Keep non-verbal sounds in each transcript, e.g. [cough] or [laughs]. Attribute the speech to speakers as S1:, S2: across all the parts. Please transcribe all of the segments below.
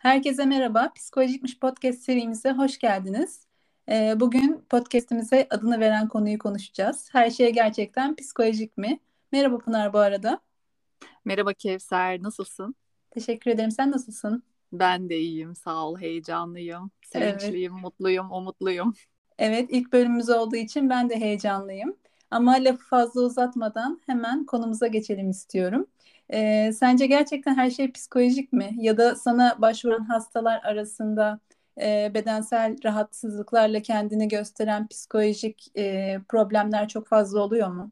S1: Herkese merhaba. Psikolojikmiş podcast serimize hoş geldiniz. Ee, bugün podcastimize adını veren konuyu konuşacağız. Her şey gerçekten psikolojik mi? Merhaba Pınar bu arada.
S2: Merhaba Kevser, nasılsın?
S1: Teşekkür ederim. Sen nasılsın?
S2: Ben de iyiyim, sağ ol. Heyecanlıyım, sevinçliyim, evet. mutluyum, umutluyum.
S1: Evet, ilk bölümümüz olduğu için ben de heyecanlıyım. Ama lafı fazla uzatmadan hemen konumuza geçelim istiyorum. Ee, sence gerçekten her şey psikolojik mi? Ya da sana başvuran hastalar arasında e, bedensel rahatsızlıklarla kendini gösteren psikolojik e, problemler çok fazla oluyor mu?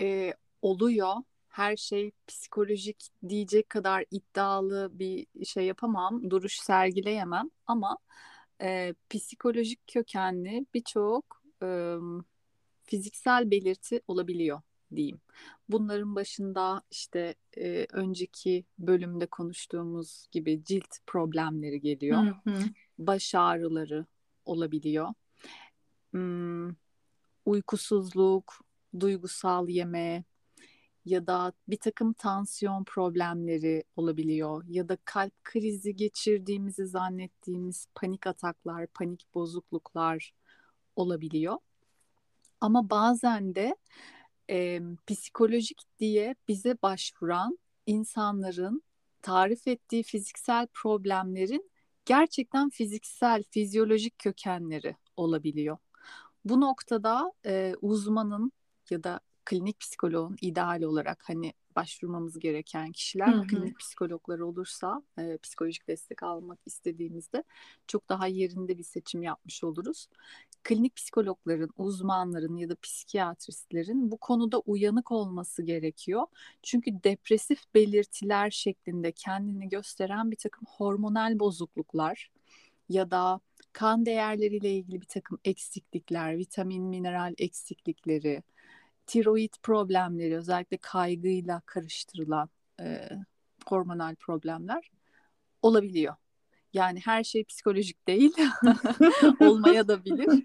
S2: E, oluyor. Her şey psikolojik diyecek kadar iddialı bir şey yapamam, duruş sergileyemem ama e, psikolojik kökenli birçok e, fiziksel belirti olabiliyor diyeyim. Bunların başında işte e, önceki bölümde konuştuğumuz gibi cilt problemleri geliyor. Hı hı. Baş ağrıları olabiliyor. Hmm, uykusuzluk, duygusal yeme ya da bir takım tansiyon problemleri olabiliyor ya da kalp krizi geçirdiğimizi zannettiğimiz panik ataklar, panik bozukluklar olabiliyor. Ama bazen de e, psikolojik diye bize başvuran insanların tarif ettiği fiziksel problemlerin gerçekten fiziksel, fizyolojik kökenleri olabiliyor. Bu noktada e, uzmanın ya da klinik psikoloğun ideal olarak hani başvurmamız gereken kişiler hı hı. klinik psikologlar olursa e, psikolojik destek almak istediğimizde çok daha yerinde bir seçim yapmış oluruz. Klinik psikologların, uzmanların ya da psikiyatristlerin bu konuda uyanık olması gerekiyor. Çünkü depresif belirtiler şeklinde kendini gösteren bir takım hormonal bozukluklar ya da kan değerleriyle ilgili bir takım eksiklikler, vitamin, mineral eksiklikleri, tiroid problemleri özellikle kaygıyla karıştırılan e, hormonal problemler olabiliyor. Yani her şey psikolojik değil, [laughs] olmaya da bilir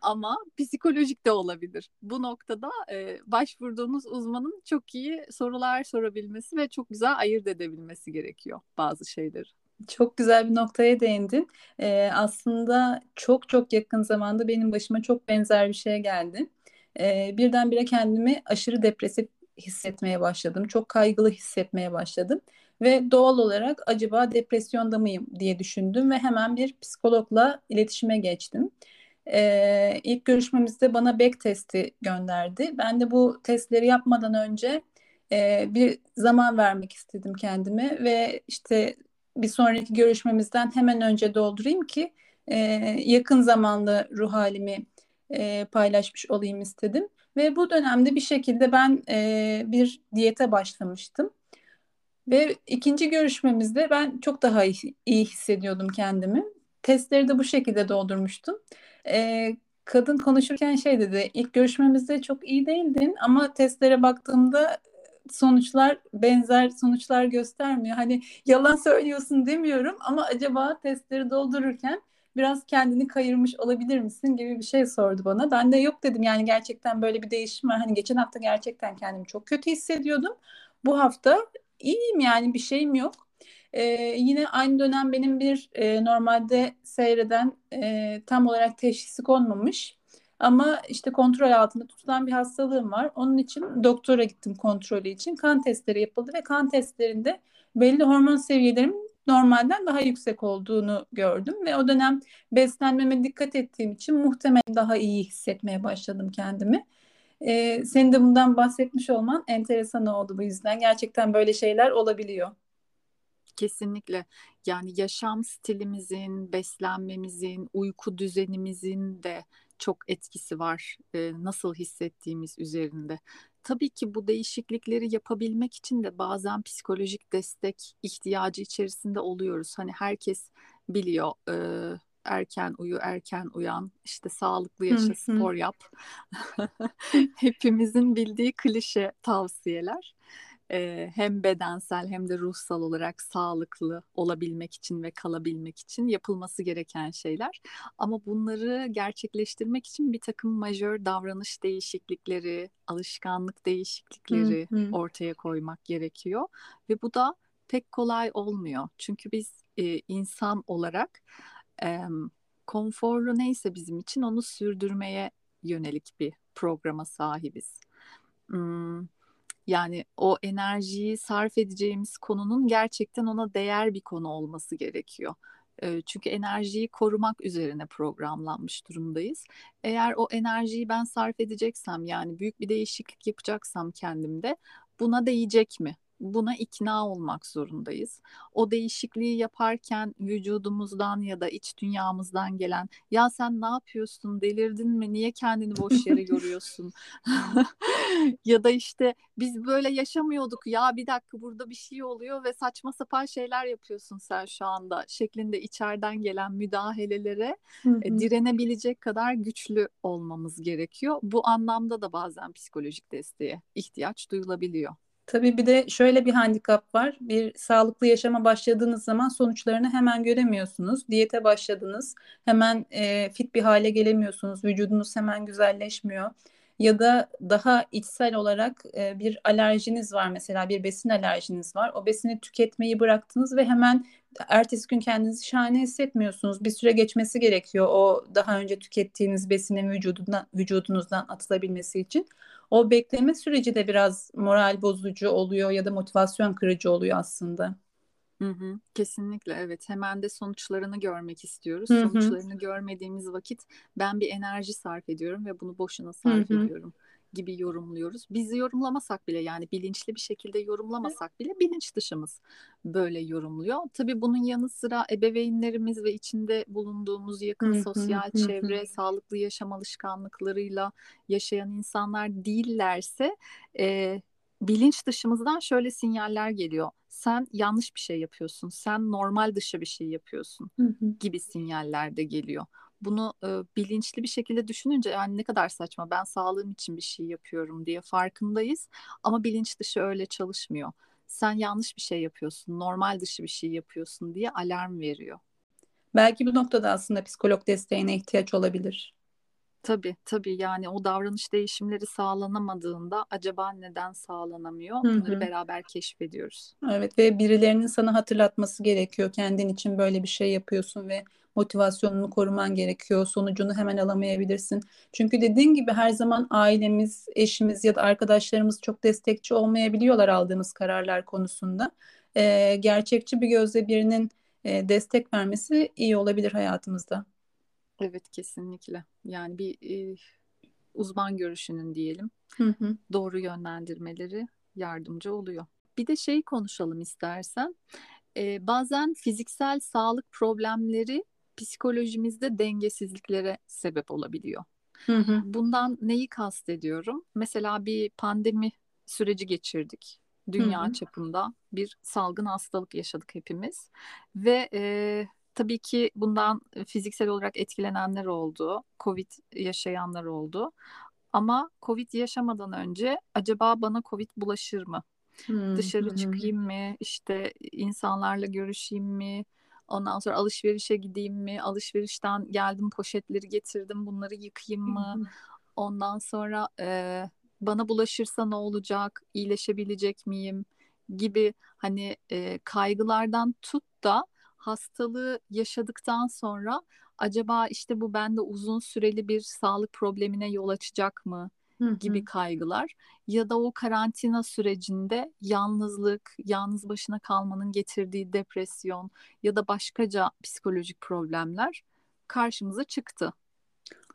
S2: ama psikolojik de olabilir. Bu noktada e, başvurduğunuz uzmanın çok iyi sorular sorabilmesi ve çok güzel ayırt edebilmesi gerekiyor bazı şeyleri.
S1: Çok güzel bir noktaya değindin. Ee, aslında çok çok yakın zamanda benim başıma çok benzer bir şey geldi e, birdenbire kendimi aşırı depresif hissetmeye başladım. Çok kaygılı hissetmeye başladım. Ve doğal olarak acaba depresyonda mıyım diye düşündüm ve hemen bir psikologla iletişime geçtim. Ee, ilk görüşmemizde bana Beck testi gönderdi. Ben de bu testleri yapmadan önce e, bir zaman vermek istedim kendime ve işte bir sonraki görüşmemizden hemen önce doldurayım ki e, yakın zamanlı ruh halimi e, paylaşmış olayım istedim. Ve bu dönemde bir şekilde ben e, bir diyete başlamıştım. Ve ikinci görüşmemizde ben çok daha iyi, hissediyordum kendimi. Testleri de bu şekilde doldurmuştum. E, kadın konuşurken şey dedi, ilk görüşmemizde çok iyi değildin ama testlere baktığımda sonuçlar benzer sonuçlar göstermiyor. Hani yalan söylüyorsun demiyorum ama acaba testleri doldururken biraz kendini kayırmış olabilir misin gibi bir şey sordu bana. Ben de yok dedim yani gerçekten böyle bir değişim var. Hani geçen hafta gerçekten kendimi çok kötü hissediyordum. Bu hafta iyiyim yani bir şeyim yok. Ee, yine aynı dönem benim bir e, normalde seyreden e, tam olarak teşhisi konmamış ama işte kontrol altında tutulan bir hastalığım var. Onun için doktora gittim kontrolü için. Kan testleri yapıldı ve kan testlerinde belli hormon seviyelerim normalden daha yüksek olduğunu gördüm ve o dönem beslenmeme dikkat ettiğim için muhtemelen daha iyi hissetmeye başladım kendimi. Ee, senin de bundan bahsetmiş olman enteresan oldu bu yüzden. Gerçekten böyle şeyler olabiliyor.
S2: Kesinlikle. Yani yaşam stilimizin, beslenmemizin, uyku düzenimizin de çok etkisi var e, nasıl hissettiğimiz üzerinde. Tabii ki bu değişiklikleri yapabilmek için de bazen psikolojik destek ihtiyacı içerisinde oluyoruz. Hani herkes biliyor e, erken uyu, erken uyan, işte sağlıklı yaşa, spor yap. [laughs] Hepimizin bildiği klişe tavsiyeler e, hem bedensel hem de ruhsal olarak sağlıklı olabilmek için ve kalabilmek için yapılması gereken şeyler. Ama bunları gerçekleştirmek için bir takım majör davranış değişiklikleri, alışkanlık değişiklikleri hı hı. ortaya koymak gerekiyor. Ve bu da pek kolay olmuyor. Çünkü biz e, insan olarak e, konforlu neyse bizim için onu sürdürmeye yönelik bir programa sahibiz. Hmm, yani o enerjiyi sarf edeceğimiz konunun gerçekten ona değer bir konu olması gerekiyor. Çünkü enerjiyi korumak üzerine programlanmış durumdayız. Eğer o enerjiyi ben sarf edeceksem yani büyük bir değişiklik yapacaksam kendimde buna değecek mi? Buna ikna olmak zorundayız. O değişikliği yaparken vücudumuzdan ya da iç dünyamızdan gelen ya sen ne yapıyorsun delirdin mi niye kendini boş yere [laughs] yoruyorsun [laughs] ya da işte biz böyle yaşamıyorduk ya bir dakika burada bir şey oluyor ve saçma sapan şeyler yapıyorsun sen şu anda şeklinde içeriden gelen müdahalelere e, direnebilecek kadar güçlü olmamız gerekiyor. Bu anlamda da bazen psikolojik desteğe ihtiyaç duyulabiliyor.
S1: Tabii bir de şöyle bir handikap var. Bir sağlıklı yaşama başladığınız zaman sonuçlarını hemen göremiyorsunuz. Diyete başladınız. Hemen e, fit bir hale gelemiyorsunuz. Vücudunuz hemen güzelleşmiyor. Ya da daha içsel olarak e, bir alerjiniz var mesela bir besin alerjiniz var. O besini tüketmeyi bıraktınız ve hemen ertesi gün kendinizi şahane hissetmiyorsunuz. Bir süre geçmesi gerekiyor o daha önce tükettiğiniz besinin vücudundan, vücudunuzdan atılabilmesi için. O bekleme süreci de biraz moral bozucu oluyor ya da motivasyon kırıcı oluyor aslında.
S2: Hı hı, kesinlikle evet. Hemen de sonuçlarını görmek istiyoruz. Hı hı. Sonuçlarını görmediğimiz vakit ben bir enerji sarf ediyorum ve bunu boşuna sarf hı hı. ediyorum gibi yorumluyoruz. Bizi yorumlamasak bile yani bilinçli bir şekilde yorumlamasak bile bilinç dışımız böyle yorumluyor. Tabii bunun yanı sıra ebeveynlerimiz ve içinde bulunduğumuz yakın sosyal çevre, sağlıklı yaşam alışkanlıklarıyla yaşayan insanlar değillerse e, bilinç dışımızdan şöyle sinyaller geliyor. Sen yanlış bir şey yapıyorsun, sen normal dışı bir şey yapıyorsun gibi sinyaller de geliyor bunu e, bilinçli bir şekilde düşününce yani ne kadar saçma ben sağlığım için bir şey yapıyorum diye farkındayız ama bilinç dışı öyle çalışmıyor. Sen yanlış bir şey yapıyorsun, normal dışı bir şey yapıyorsun diye alarm veriyor.
S1: Belki bu noktada aslında psikolog desteğine ihtiyaç olabilir.
S2: Tabii tabii yani o davranış değişimleri sağlanamadığında acaba neden sağlanamıyor? Bunları Hı-hı. beraber keşfediyoruz.
S1: Evet ve birilerinin sana hatırlatması gerekiyor. Kendin için böyle bir şey yapıyorsun ve motivasyonunu koruman gerekiyor. Sonucunu hemen alamayabilirsin. Çünkü dediğin gibi her zaman ailemiz, eşimiz ya da arkadaşlarımız çok destekçi olmayabiliyorlar aldığımız kararlar konusunda. Ee, gerçekçi bir gözle birinin e, destek vermesi iyi olabilir hayatımızda.
S2: Evet kesinlikle. Yani bir e, uzman görüşünün diyelim hı hı. doğru yönlendirmeleri yardımcı oluyor. Bir de şey konuşalım istersen. Ee, bazen fiziksel sağlık problemleri psikolojimizde dengesizliklere sebep olabiliyor. Hı hı. Bundan neyi kastediyorum? Mesela bir pandemi süreci geçirdik. Dünya hı hı. çapında bir salgın hastalık yaşadık hepimiz ve e, tabii ki bundan fiziksel olarak etkilenenler oldu, Covid yaşayanlar oldu. Ama Covid yaşamadan önce acaba bana Covid bulaşır mı? Hmm. Dışarı çıkayım mı? İşte insanlarla görüşeyim mi? Ondan sonra alışverişe gideyim mi? Alışverişten geldim poşetleri getirdim bunları yıkayayım mı? Ondan sonra e, bana bulaşırsa ne olacak? İyileşebilecek miyim? Gibi hani e, kaygılardan tut da hastalığı yaşadıktan sonra acaba işte bu bende uzun süreli bir sağlık problemine yol açacak mı? Gibi kaygılar ya da o karantina sürecinde yalnızlık, yalnız başına kalmanın getirdiği depresyon ya da başkaca psikolojik problemler karşımıza çıktı.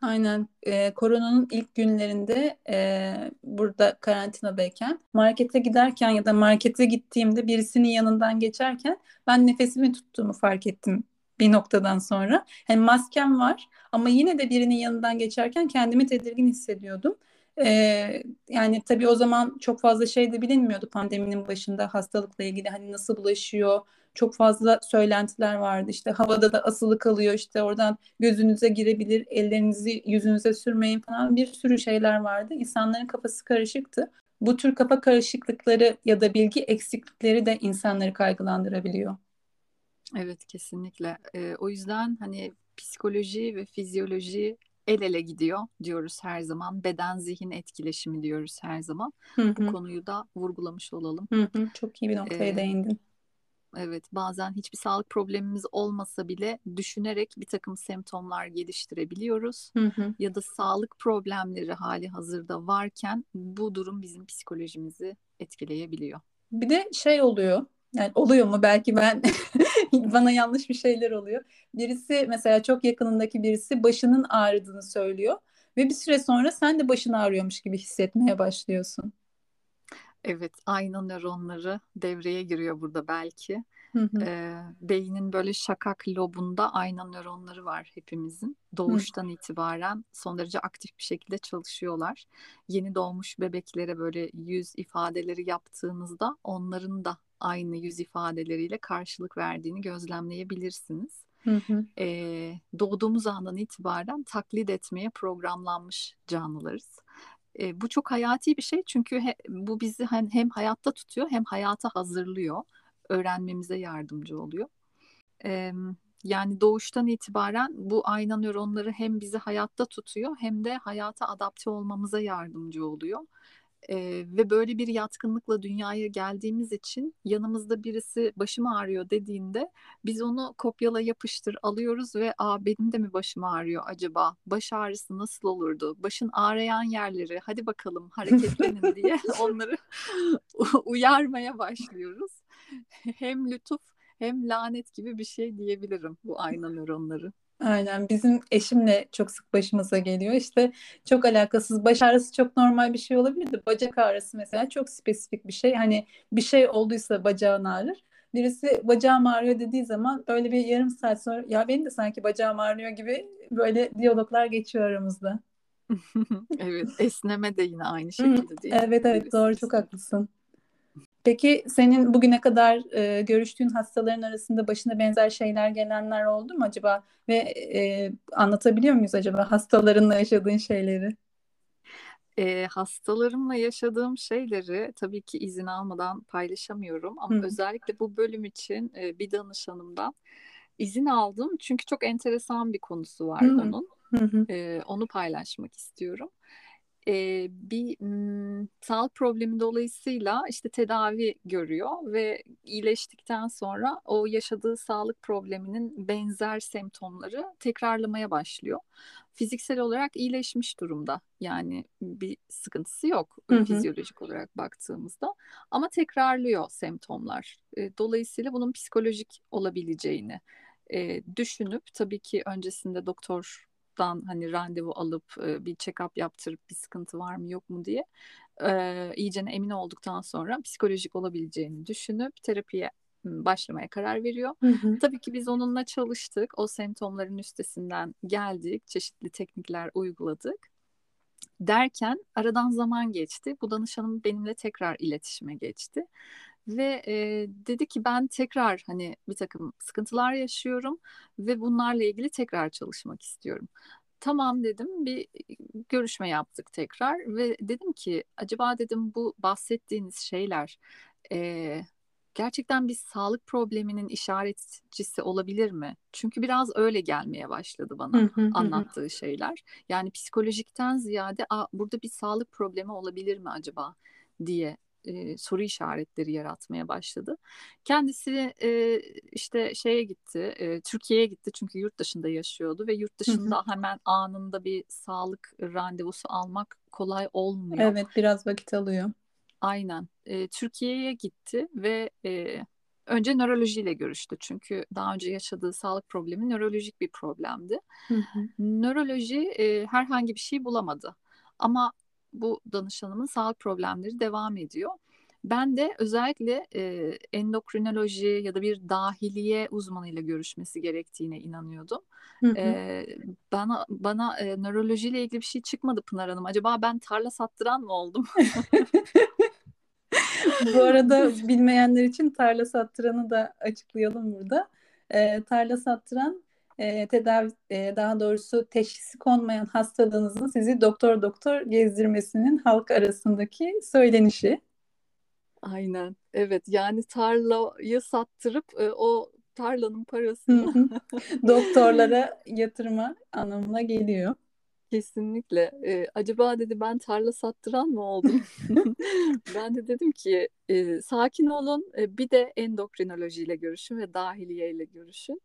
S1: Aynen. Ee, koronanın ilk günlerinde e, burada karantinadayken markete giderken ya da markete gittiğimde birisinin yanından geçerken ben nefesimi tuttuğumu fark ettim bir noktadan sonra. Hani maskem var ama yine de birinin yanından geçerken kendimi tedirgin hissediyordum. Ee, yani tabii o zaman çok fazla şey de bilinmiyordu pandeminin başında hastalıkla ilgili hani nasıl bulaşıyor çok fazla söylentiler vardı işte havada da asılı kalıyor işte oradan gözünüze girebilir ellerinizi yüzünüze sürmeyin falan bir sürü şeyler vardı insanların kafası karışıktı bu tür kafa karışıklıkları ya da bilgi eksiklikleri de insanları kaygılandırabiliyor.
S2: Evet kesinlikle. Ee, o yüzden hani psikoloji ve fizyoloji el ele gidiyor diyoruz her zaman. Beden zihin etkileşimi diyoruz her zaman. Hı hı. Bu konuyu da vurgulamış olalım.
S1: Hı hı. Çok iyi bir noktaya ee, değindin.
S2: Evet, bazen hiçbir sağlık problemimiz olmasa bile düşünerek bir takım semptomlar geliştirebiliyoruz.
S1: Hı hı.
S2: Ya da sağlık problemleri hali hazırda varken bu durum bizim psikolojimizi etkileyebiliyor.
S1: Bir de şey oluyor. Yani oluyor mu? Belki ben [laughs] [laughs] bana yanlış bir şeyler oluyor. Birisi mesela çok yakınındaki birisi başının ağrıdığını söylüyor ve bir süre sonra sen de başın ağrıyormuş gibi hissetmeye başlıyorsun.
S2: Evet, ayna nöronları devreye giriyor burada belki.
S1: Hı hı.
S2: Ee, beynin böyle şakak lobunda ayna nöronları var hepimizin. Doğuştan itibaren son derece aktif bir şekilde çalışıyorlar. Yeni doğmuş bebeklere böyle yüz ifadeleri yaptığınızda onların da aynı yüz ifadeleriyle karşılık verdiğini gözlemleyebilirsiniz.
S1: Hı hı.
S2: Ee, doğduğumuz andan itibaren taklit etmeye programlanmış canlılarız. E, bu çok hayati bir şey çünkü he, bu bizi hem, hem hayatta tutuyor hem hayata hazırlıyor. Öğrenmemize yardımcı oluyor. E, yani doğuştan itibaren bu ayna nöronları hem bizi hayatta tutuyor hem de hayata adapte olmamıza yardımcı oluyor. E, ve böyle bir yatkınlıkla dünyaya geldiğimiz için yanımızda birisi başım ağrıyor dediğinde biz onu kopyala yapıştır alıyoruz ve aa benim de mi başım ağrıyor acaba? Baş ağrısı nasıl olurdu? Başın ağrıyan yerleri hadi bakalım hareketlenin diye [laughs] onları uyarmaya başlıyoruz. Hem lütuf hem lanet gibi bir şey diyebilirim bu ayna nöronları.
S1: Aynen bizim eşimle çok sık başımıza geliyor. İşte çok alakasız baş ağrısı çok normal bir şey olabilir de bacak ağrısı mesela çok spesifik bir şey. Hani bir şey olduysa bacağın ağrır. Birisi bacağım ağrıyor dediği zaman böyle bir yarım saat sonra ya benim de sanki bacağım ağrıyor gibi böyle diyaloglar geçiyor aramızda. [laughs]
S2: evet esneme de yine aynı şekilde değil
S1: mi? Evet evet doğru çok haklısın. Peki senin bugüne kadar e, görüştüğün hastaların arasında başına benzer şeyler gelenler oldu mu acaba? Ve e, anlatabiliyor muyuz acaba hastalarınla yaşadığın şeyleri?
S2: E, hastalarımla yaşadığım şeyleri tabii ki izin almadan paylaşamıyorum ama Hı. özellikle bu bölüm için e, bir danışanımdan izin aldım çünkü çok enteresan bir konusu var Hı. onun. Hı E, onu paylaşmak istiyorum e, bir m, sağlık problemi dolayısıyla işte tedavi görüyor ve iyileştikten sonra o yaşadığı sağlık probleminin benzer semptomları tekrarlamaya başlıyor. Fiziksel olarak iyileşmiş durumda yani bir sıkıntısı yok hı hı. fizyolojik olarak baktığımızda ama tekrarlıyor semptomlar. E, dolayısıyla bunun psikolojik olabileceğini e, düşünüp tabii ki öncesinde doktor dan hani randevu alıp e, bir check-up yaptırıp bir sıkıntı var mı yok mu diye e, iyicene emin olduktan sonra psikolojik olabileceğini düşünüp terapiye başlamaya karar veriyor. Hı hı. Tabii ki biz onunla çalıştık. O semptomların üstesinden geldik. Çeşitli teknikler uyguladık. Derken aradan zaman geçti. Bu danışanım benimle tekrar iletişime geçti ve e, dedi ki ben tekrar hani bir takım sıkıntılar yaşıyorum ve bunlarla ilgili tekrar çalışmak istiyorum. Tamam dedim bir görüşme yaptık tekrar ve dedim ki acaba dedim bu bahsettiğiniz şeyler e, gerçekten bir sağlık probleminin işaretçisi olabilir mi? Çünkü biraz öyle gelmeye başladı bana anlattığı şeyler. Yani psikolojikten ziyade burada bir sağlık problemi olabilir mi acaba diye e, soru işaretleri yaratmaya başladı. Kendisi e, işte şeye gitti, e, Türkiye'ye gitti çünkü yurt dışında yaşıyordu ve yurt dışında hı hı. hemen anında bir sağlık randevusu almak kolay olmuyor.
S1: Evet, biraz vakit alıyor.
S2: Aynen. E, Türkiye'ye gitti ve e, önce nörolojiyle görüştü. Çünkü daha önce yaşadığı sağlık problemi nörolojik bir problemdi. Hı hı. Nöroloji e, herhangi bir şey bulamadı. Ama bu danışanımın sağlık problemleri devam ediyor. Ben de özellikle e, endokrinoloji ya da bir dahiliye uzmanıyla görüşmesi gerektiğine inanıyordum. Hı hı. E, bana bana e, nörolojiyle ilgili bir şey çıkmadı Pınar Hanım. Acaba ben tarla sattıran mı oldum? [laughs]
S1: Bu arada bilmeyenler için tarla sattıranı da açıklayalım burada. E, tarla sattıran e, tedavi e, daha doğrusu teşhisi konmayan hastalığınızın sizi doktor doktor gezdirmesinin halk arasındaki söylenişi.
S2: Aynen. Evet yani tarlayı sattırıp e, o tarlanın parasını [laughs]
S1: doktorlara yatırma anlamına geliyor.
S2: Kesinlikle. Ee, acaba dedi ben tarla sattıran mı oldum? [laughs] [laughs] ben de dedim ki e, sakin olun e, bir de endokrinolojiyle görüşün ve dahiliye ile görüşün.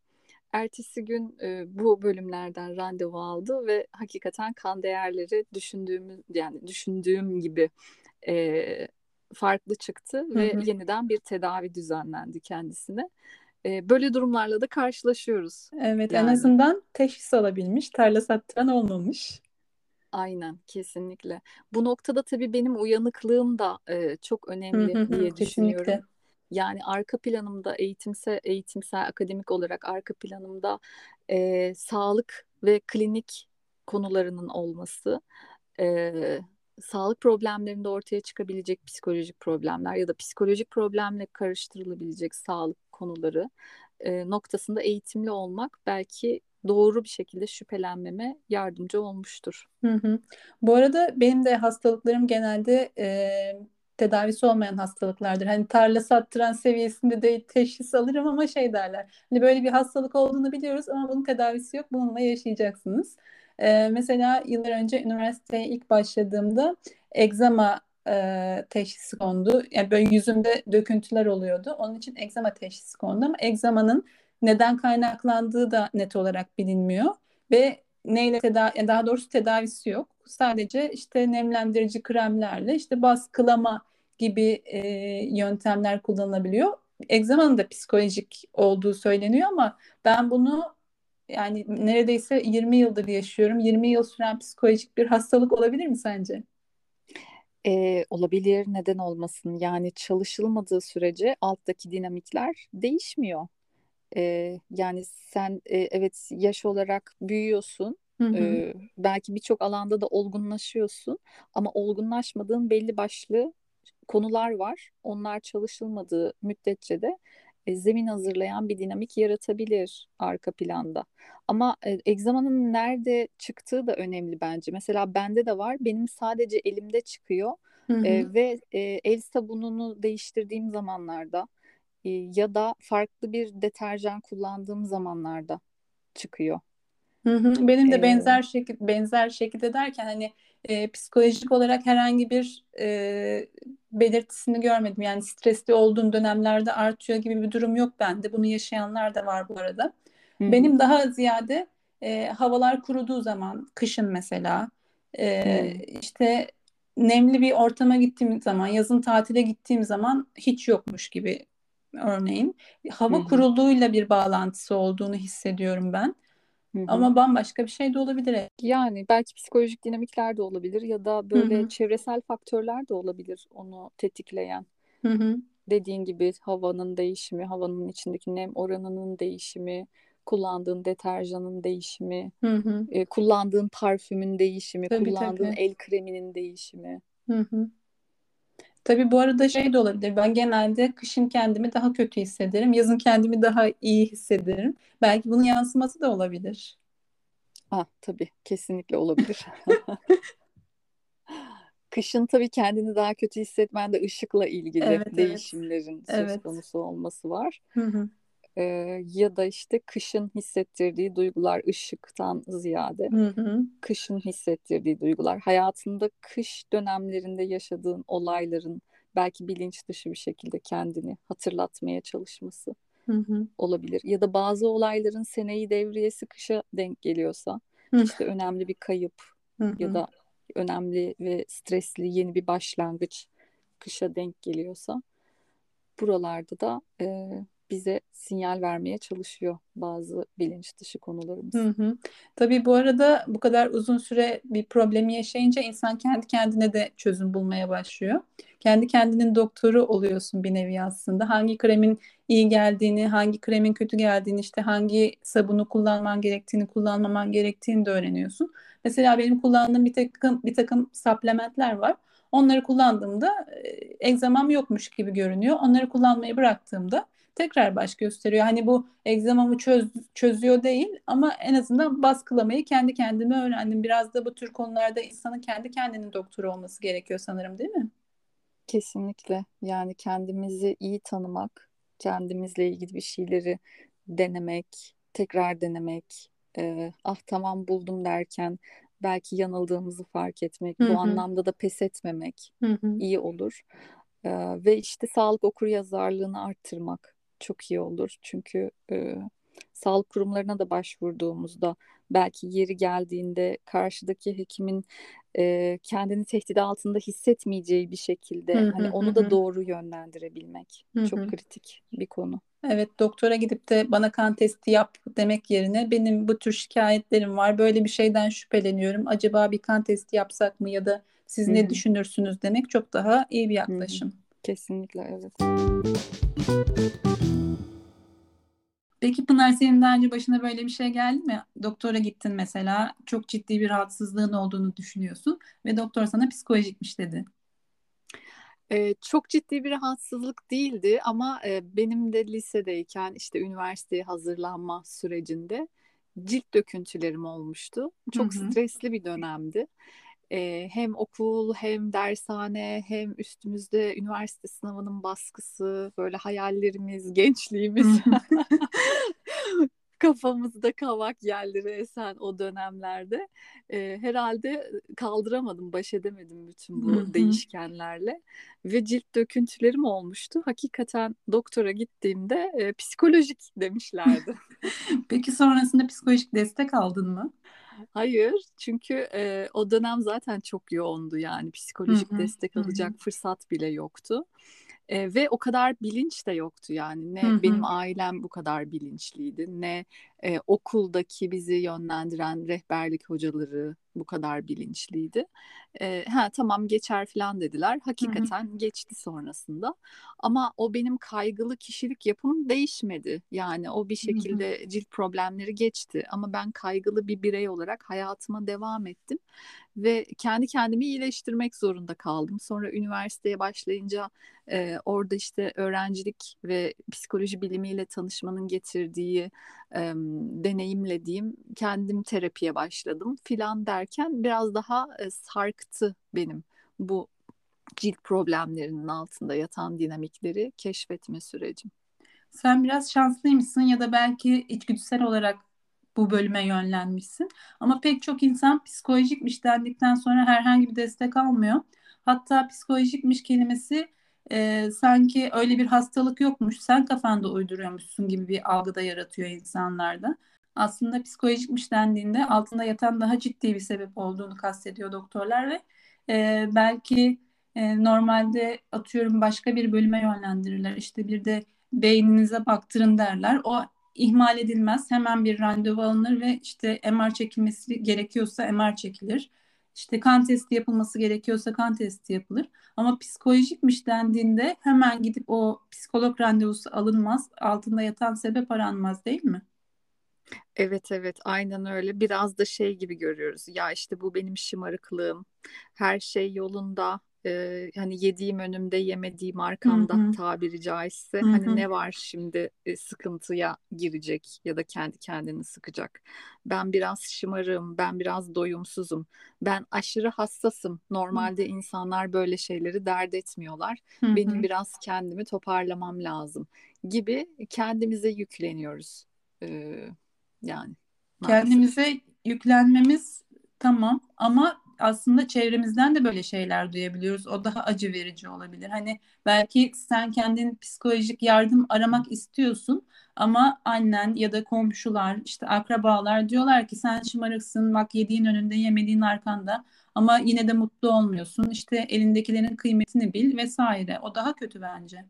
S2: Ertesi gün e, bu bölümlerden randevu aldı ve hakikaten kan değerleri düşündüğümüz yani düşündüğüm gibi e, farklı çıktı ve hı hı. yeniden bir tedavi düzenlendi kendisine. E, böyle durumlarla da karşılaşıyoruz.
S1: Evet yani. en azından teşhis alabilmiş, tarla sattıran olmamış.
S2: Aynen kesinlikle. Bu noktada tabii benim uyanıklığım da e, çok önemli hı hı, diye kesinlikle. Yani arka planımda eğitimsel, eğitimsel akademik olarak arka planımda e, sağlık ve klinik konularının olması, e, sağlık problemlerinde ortaya çıkabilecek psikolojik problemler ya da psikolojik problemle karıştırılabilecek sağlık konuları e, noktasında eğitimli olmak belki doğru bir şekilde şüphelenmeme yardımcı olmuştur.
S1: Hı hı. Bu arada benim de hastalıklarım genelde e, tedavisi olmayan hastalıklardır. Hani tarla sattıran seviyesinde de teşhis alırım ama şey derler. Hani böyle bir hastalık olduğunu biliyoruz ama bunun tedavisi yok. Bununla yaşayacaksınız. E, mesela yıllar önce üniversiteye ilk başladığımda egzama e, teşhisi kondu. Yani böyle yüzümde döküntüler oluyordu. Onun için egzama teşhisi kondu ama egzamanın neden kaynaklandığı da net olarak bilinmiyor ve neyle tedavi daha doğrusu tedavisi yok. Sadece işte nemlendirici kremlerle işte baskılama gibi e, yöntemler kullanılabiliyor. Egzamanın da psikolojik olduğu söyleniyor ama ben bunu yani neredeyse 20 yıldır yaşıyorum. 20 yıl süren psikolojik bir hastalık olabilir mi sence?
S2: Ee, olabilir, neden olmasın? Yani çalışılmadığı sürece alttaki dinamikler değişmiyor. Ee, yani sen e, evet yaş olarak büyüyorsun. Hı hı. Ee, belki birçok alanda da olgunlaşıyorsun ama olgunlaşmadığın belli başlı konular var. Onlar çalışılmadığı müddetçe de e, zemin hazırlayan bir dinamik yaratabilir arka planda. Ama e, egzamanın nerede çıktığı da önemli bence. Mesela bende de var. Benim sadece elimde çıkıyor. Hı hı. E, ve e, el sabununu değiştirdiğim zamanlarda e, ya da farklı bir deterjan kullandığım zamanlarda çıkıyor.
S1: Hı hı. Benim de ee, benzer şekilde benzer şekilde derken hani e, psikolojik olarak herhangi bir e, belirtisini görmedim. Yani stresli olduğum dönemlerde artıyor gibi bir durum yok bende. Bunu yaşayanlar da var bu arada. Hı-hı. Benim daha ziyade e, havalar kuruduğu zaman, kışın mesela, e, işte nemli bir ortama gittiğim zaman, yazın tatile gittiğim zaman hiç yokmuş gibi örneğin. Hava Hı-hı. kuruluğuyla bir bağlantısı olduğunu hissediyorum ben. Hı hı. Ama bambaşka bir şey de olabilir.
S2: Yani belki psikolojik dinamikler de olabilir ya da böyle hı hı. çevresel faktörler de olabilir onu tetikleyen. Hı hı. Dediğin gibi havanın değişimi, havanın içindeki nem oranının değişimi, kullandığın deterjanın değişimi, hı hı. E, kullandığın parfümün değişimi, tabii, kullandığın tabii. el kreminin değişimi. Hı hı.
S1: Tabii bu arada şey de olabilir. Ben genelde kışın kendimi daha kötü hissederim. Yazın kendimi daha iyi hissederim. Belki bunun yansıması da olabilir.
S2: Ah tabii kesinlikle olabilir. [laughs] Kışın tabii kendini daha kötü hissetmen de ışıkla ilgili evet, değişimlerin evet. söz konusu olması var. Hı hı. Ee, ya da işte kışın hissettirdiği duygular ışıktan ziyade hı hı. kışın hissettirdiği duygular hayatında kış dönemlerinde yaşadığın olayların belki bilinç dışı bir şekilde kendini hatırlatmaya çalışması hı hı. olabilir ya da bazı olayların seneyi devriyesi kışa denk geliyorsa hı. işte önemli bir kayıp hı hı. ya da önemli ve stresli yeni bir başlangıç kışa denk geliyorsa buralarda da e, bize sinyal vermeye çalışıyor bazı bilinç dışı konularımız. Hı
S1: hı. Tabii bu arada bu kadar uzun süre bir problemi yaşayınca insan kendi kendine de çözüm bulmaya başlıyor. Kendi kendinin doktoru oluyorsun bir nevi aslında. Hangi kremin iyi geldiğini, hangi kremin kötü geldiğini, işte hangi sabunu kullanman gerektiğini, kullanmaman gerektiğini de öğreniyorsun. Mesela benim kullandığım bir takım bir takım supplementler var. Onları kullandığımda e, egzamam yokmuş gibi görünüyor. Onları kullanmayı bıraktığımda tekrar baş gösteriyor. Hani bu egzamamı çöz, çözüyor değil ama en azından baskılamayı kendi kendime öğrendim. Biraz da bu tür konularda insanın kendi kendinin doktoru olması gerekiyor sanırım değil mi?
S2: Kesinlikle. Yani kendimizi iyi tanımak, kendimizle ilgili bir şeyleri denemek, tekrar denemek, e, ah tamam buldum derken belki yanıldığımızı fark etmek,
S1: Hı hı.
S2: bu anlamda da pes etmemek
S1: Hı hı.
S2: iyi olur. Ee, ve işte sağlık okuryazarlığını arttırmak çok iyi olur. Çünkü e, sağlık kurumlarına da başvurduğumuzda belki yeri geldiğinde karşıdaki hekimin e, kendini tehdit altında hissetmeyeceği bir şekilde
S1: Hı
S2: hani
S1: hı
S2: onu
S1: hı
S2: da doğru yönlendirebilmek
S1: Hı
S2: çok
S1: hı.
S2: kritik bir konu.
S1: Evet, doktora gidip de bana kan testi yap demek yerine benim bu tür şikayetlerim var. Böyle bir şeyden şüpheleniyorum. Acaba bir kan testi yapsak mı ya da siz
S2: Hı
S1: ne düşünürsünüz demek çok daha iyi bir yaklaşım.
S2: Kesinlikle evet.
S1: Peki Pınar senin daha önce başına böyle bir şey geldi mi? Doktora gittin mesela, çok ciddi bir rahatsızlığın olduğunu düşünüyorsun ve doktor sana psikolojikmiş dedi.
S2: Ee, çok ciddi bir rahatsızlık değildi ama e, benim de lisedeyken işte üniversiteye hazırlanma sürecinde cilt döküntülerim olmuştu. Çok
S1: hı.
S2: stresli bir dönemdi. Ee, hem okul hem dershane hem üstümüzde üniversite sınavının baskısı, böyle hayallerimiz, [laughs] gençliğimiz [laughs] kafamızda kavak yerleri esen o dönemlerde e, herhalde kaldıramadım, baş edemedim bütün bu değişkenlerle ve cilt döküntülerim olmuştu. Hakikaten doktora gittiğimde e, psikolojik demişlerdi. [laughs]
S1: Peki sonrasında psikolojik destek aldın mı?
S2: Hayır, çünkü e, o dönem zaten çok yoğundu yani psikolojik
S1: hı.
S2: destek alacak fırsat bile yoktu. E, ve o kadar bilinç de yoktu yani ne
S1: hı.
S2: benim ailem bu kadar bilinçliydi ne e, okuldaki bizi yönlendiren rehberlik hocaları bu kadar bilinçliydi. E, ha tamam geçer falan dediler. Hakikaten geçti sonrasında. Ama o benim kaygılı kişilik yapım değişmedi. Yani o bir şekilde cilt problemleri geçti ama ben kaygılı bir birey olarak hayatıma devam ettim ve kendi kendimi iyileştirmek zorunda kaldım. Sonra üniversiteye başlayınca e, orada işte öğrencilik ve psikoloji bilimiyle tanışmanın getirdiği e, deneyimlediğim kendim terapiye başladım filan derken biraz daha e, sarktı benim bu cilt problemlerinin altında yatan dinamikleri keşfetme sürecim.
S1: Sen biraz şanslıymışsın ya da belki içgüdüsel olarak bu bölüme yönlenmişsin. Ama pek çok insan psikolojikmiş dendikten sonra herhangi bir destek almıyor. Hatta psikolojikmiş kelimesi e, sanki öyle bir hastalık yokmuş, sen kafanda uyduruyormuşsun gibi bir algıda yaratıyor insanlarda. Aslında psikolojikmiş dendiğinde altında yatan daha ciddi bir sebep olduğunu kastediyor doktorlar ve e, belki e, normalde atıyorum başka bir bölüme yönlendirirler. İşte bir de beyninize baktırın derler. O ihmal edilmez. Hemen bir randevu alınır ve işte MR çekilmesi gerekiyorsa MR çekilir. İşte kan testi yapılması gerekiyorsa kan testi yapılır. Ama psikolojikmiş dendiğinde hemen gidip o psikolog randevusu alınmaz. Altında yatan sebep aranmaz değil mi?
S2: Evet evet aynen öyle. Biraz da şey gibi görüyoruz. Ya işte bu benim şımarıklığım. Her şey yolunda. Ee, hani yediğim önümde yemediğim arkamda
S1: hı,
S2: tabiri caizse.
S1: hı
S2: Hani ne var şimdi e, sıkıntıya girecek ya da kendi kendini sıkacak. Ben biraz şımarığım, ben biraz doyumsuzum. Ben aşırı hassasım. Normalde insanlar böyle şeyleri dert etmiyorlar.
S1: hı
S2: Benim biraz kendimi toparlamam lazım gibi kendimize yükleniyoruz. Ee, yani maalesef.
S1: Kendimize yüklenmemiz tamam ama aslında çevremizden de böyle şeyler duyabiliyoruz. O daha acı verici olabilir. Hani belki sen kendin psikolojik yardım aramak istiyorsun ama annen ya da komşular, işte akrabalar diyorlar ki sen şımarıksın, bak yediğin önünde, yemediğin arkanda ama yine de mutlu olmuyorsun. İşte elindekilerin kıymetini bil vesaire. O daha kötü bence.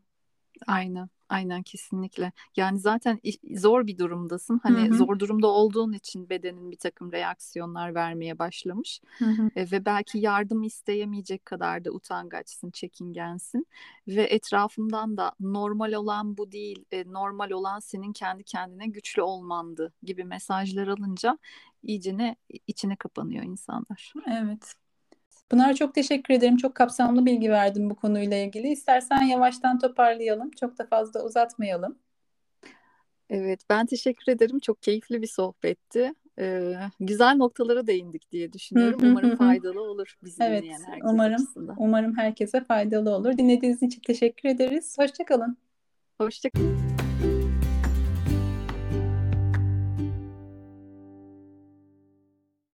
S2: Aynen, aynen kesinlikle. Yani zaten zor bir durumdasın. Hani
S1: hı,
S2: zor durumda olduğun için bedenin bir takım reaksiyonlar vermeye başlamış. E, ve belki yardım isteyemeyecek kadar da utangaçsın, çekingensin. Ve etrafından da normal olan bu değil, e, normal olan senin kendi kendine güçlü olmandı gibi mesajlar alınca iyicene içine kapanıyor insanlar.
S1: Evet. Pınar çok teşekkür ederim. Çok kapsamlı bilgi verdin bu konuyla ilgili. İstersen yavaştan toparlayalım. Çok da fazla uzatmayalım.
S2: Evet, ben teşekkür ederim. Çok keyifli bir sohbetti. Ee, güzel noktalara değindik diye düşünüyorum. Umarım faydalı olur bizi
S1: Evet,
S2: dinleyen herkes
S1: umarım
S2: açısından.
S1: umarım herkese faydalı olur. Dinlediğiniz için teşekkür ederiz. Hoşça kalın.
S2: Hoşça kalın.